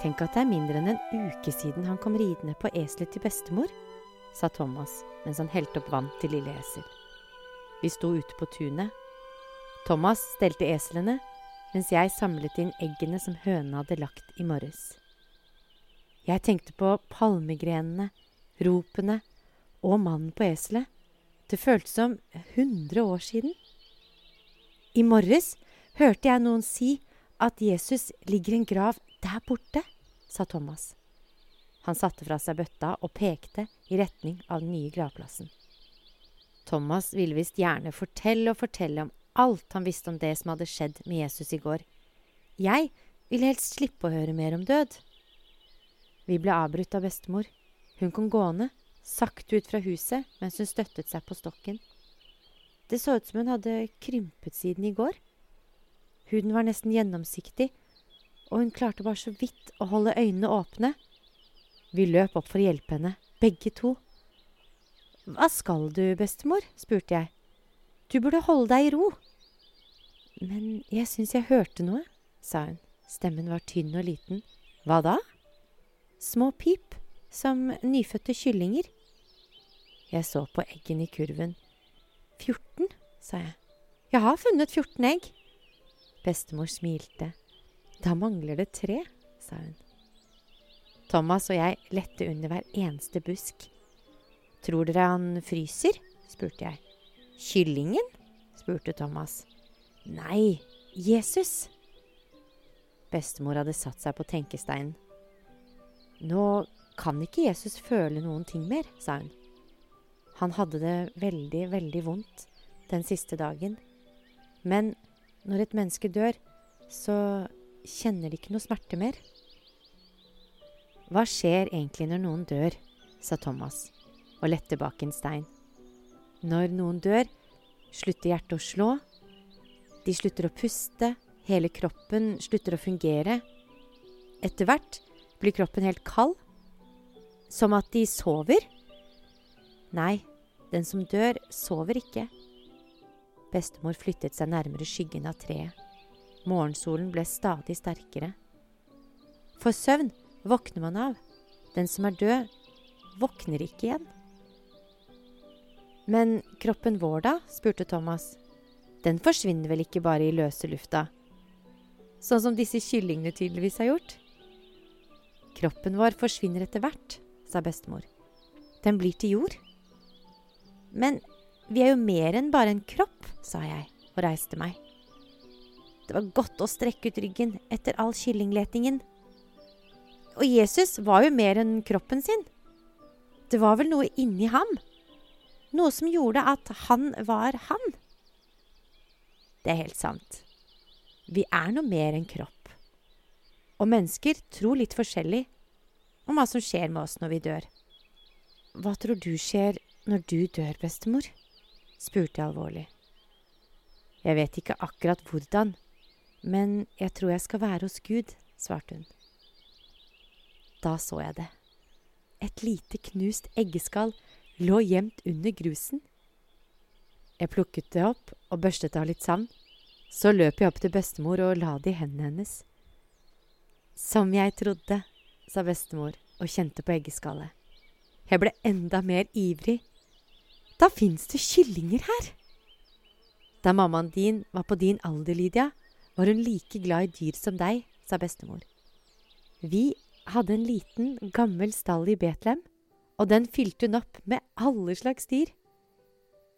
Tenk at det er mindre enn en uke siden han kom ridende på eselet til bestemor, sa Thomas mens han helte opp vann til lille esel. Vi sto ute på tunet. Thomas stelte eslene, mens jeg samlet inn eggene som hønene hadde lagt i morges. Jeg tenkte på palmegrenene, ropene og mannen på eselet. Det føltes som hundre år siden. I morges hørte jeg noen si at Jesus ligger i en grav der borte, sa Thomas. Han satte fra seg bøtta og pekte i retning av den nye gravplassen. Thomas ville visst gjerne fortelle og fortelle om alt han visste om det som hadde skjedd med Jesus i går. Jeg ville helst slippe å høre mer om død. Vi ble avbrutt av bestemor. Hun kom gående, sakte ut fra huset mens hun støttet seg på stokken. Det så ut som hun hadde krympet siden i går. Huden var nesten gjennomsiktig, og hun klarte bare så vidt å holde øynene åpne. Vi løp opp for å hjelpe henne, begge to. Hva skal du, bestemor? spurte jeg. Du burde holde deg i ro. Men jeg syns jeg hørte noe, sa hun. Stemmen var tynn og liten. Hva da? Små pip, som nyfødte kyllinger. Jeg så på eggene i kurven. 14, sa jeg. Jeg har funnet 14 egg. Bestemor smilte. Da mangler det tre, sa hun. Thomas og jeg lette under hver eneste busk. Tror dere han fryser? spurte jeg. Kyllingen? spurte Thomas. Nei, Jesus. Bestemor hadde satt seg på tenkesteinen. Nå kan ikke Jesus føle noen ting mer, sa hun. Han hadde det veldig, veldig vondt den siste dagen. Men når et menneske dør, så kjenner de ikke noe smerte mer. Hva skjer egentlig når noen dør? sa Thomas og lette bak en stein. Når noen dør, slutter hjertet å slå. De slutter å puste, hele kroppen slutter å fungere. Etter hvert blir kroppen helt kald. Som at de sover. Nei, den som dør, sover ikke. Bestemor flyttet seg nærmere skyggen av treet. Morgensolen ble stadig sterkere. For søvn våkner man av. Den som er død, våkner ikke igjen. Men kroppen vår, da? spurte Thomas. Den forsvinner vel ikke bare i løse lufta? Sånn som disse kyllingene tydeligvis har gjort? Kroppen vår forsvinner etter hvert, sa bestemor. Den blir til jord. Men vi er jo mer enn bare en kropp, sa jeg og reiste meg. Det var godt å strekke ut ryggen etter all kyllingletingen. Og Jesus var jo mer enn kroppen sin. Det var vel noe inni ham. Noe som gjorde at han var han. Det er helt sant. Vi er noe mer enn kropp. Og mennesker tror litt forskjellig om hva som skjer med oss når vi dør. Hva tror du skjer når du dør, bestemor? spurte jeg alvorlig. Jeg vet ikke akkurat hvordan, men jeg tror jeg skal være hos Gud, svarte hun. Da så jeg det. Et lite knust eggeskall lå gjemt under grusen. Jeg plukket det opp og børstet av litt sand. Så løp jeg opp til bestemor og la det i hendene hennes. Som jeg trodde, sa bestemor og kjente på eggeskallet. Jeg ble enda mer ivrig. Da fins det kyllinger her! Da mammaen din var på din alder, Lydia, var hun like glad i dyr som deg, sa bestemor. Vi hadde en liten, gammel stall i Betlehem, og den fylte hun opp med alle slags dyr.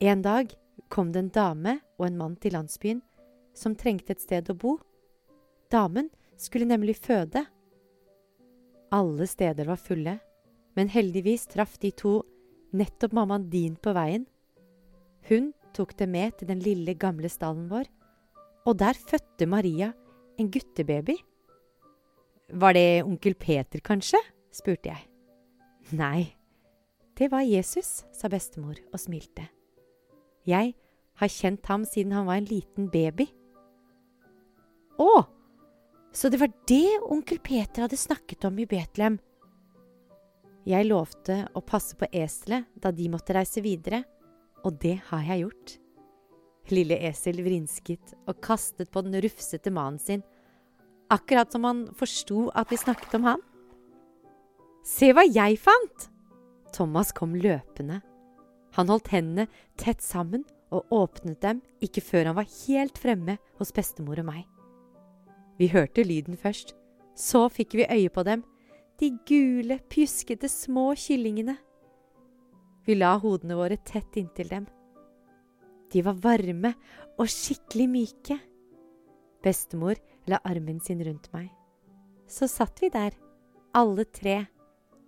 En dag kom det en dame og en mann til landsbyen som trengte et sted å bo. Damen skulle nemlig føde. Alle steder var fulle, men heldigvis traff de to nettopp mammaen din på veien. Hun tok det med til den lille, gamle stallen vår og der fødte Maria en guttebaby. Var det onkel Peter, kanskje? spurte jeg. Nei, det var Jesus, sa bestemor og smilte. Jeg har kjent ham siden han var en liten baby. Å, så det var det onkel Peter hadde snakket om i Betlehem. Jeg lovte å passe på eselet da de måtte reise videre, og det har jeg gjort. Lille esel vrinsket og kastet på den rufsete mannen sin. akkurat som han forsto at vi snakket om han. Se hva jeg fant! Thomas kom løpende. Han holdt hendene tett sammen og åpnet dem ikke før han var helt fremme hos bestemor og meg. Vi hørte lyden først, så fikk vi øye på dem, de gule, pjuskete små kyllingene. Vi la hodene våre tett inntil dem. De var varme og skikkelig myke. Bestemor la armen sin rundt meg. Så satt vi der, alle tre,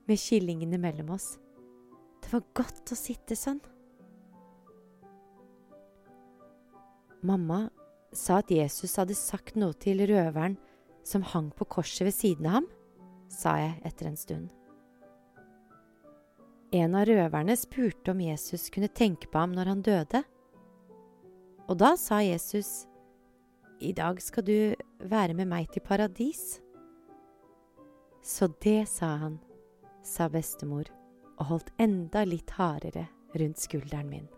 med kyllingene mellom oss. Det var godt å sitte sånn. Mamma sa at Jesus hadde sagt noe til røveren som hang på korset ved siden av ham, sa jeg etter en stund. En av røverne spurte om Jesus kunne tenke på ham når han døde. Og da sa Jesus, I dag skal du være med meg til paradis. Så det sa han, sa bestemor og holdt enda litt hardere rundt skulderen min.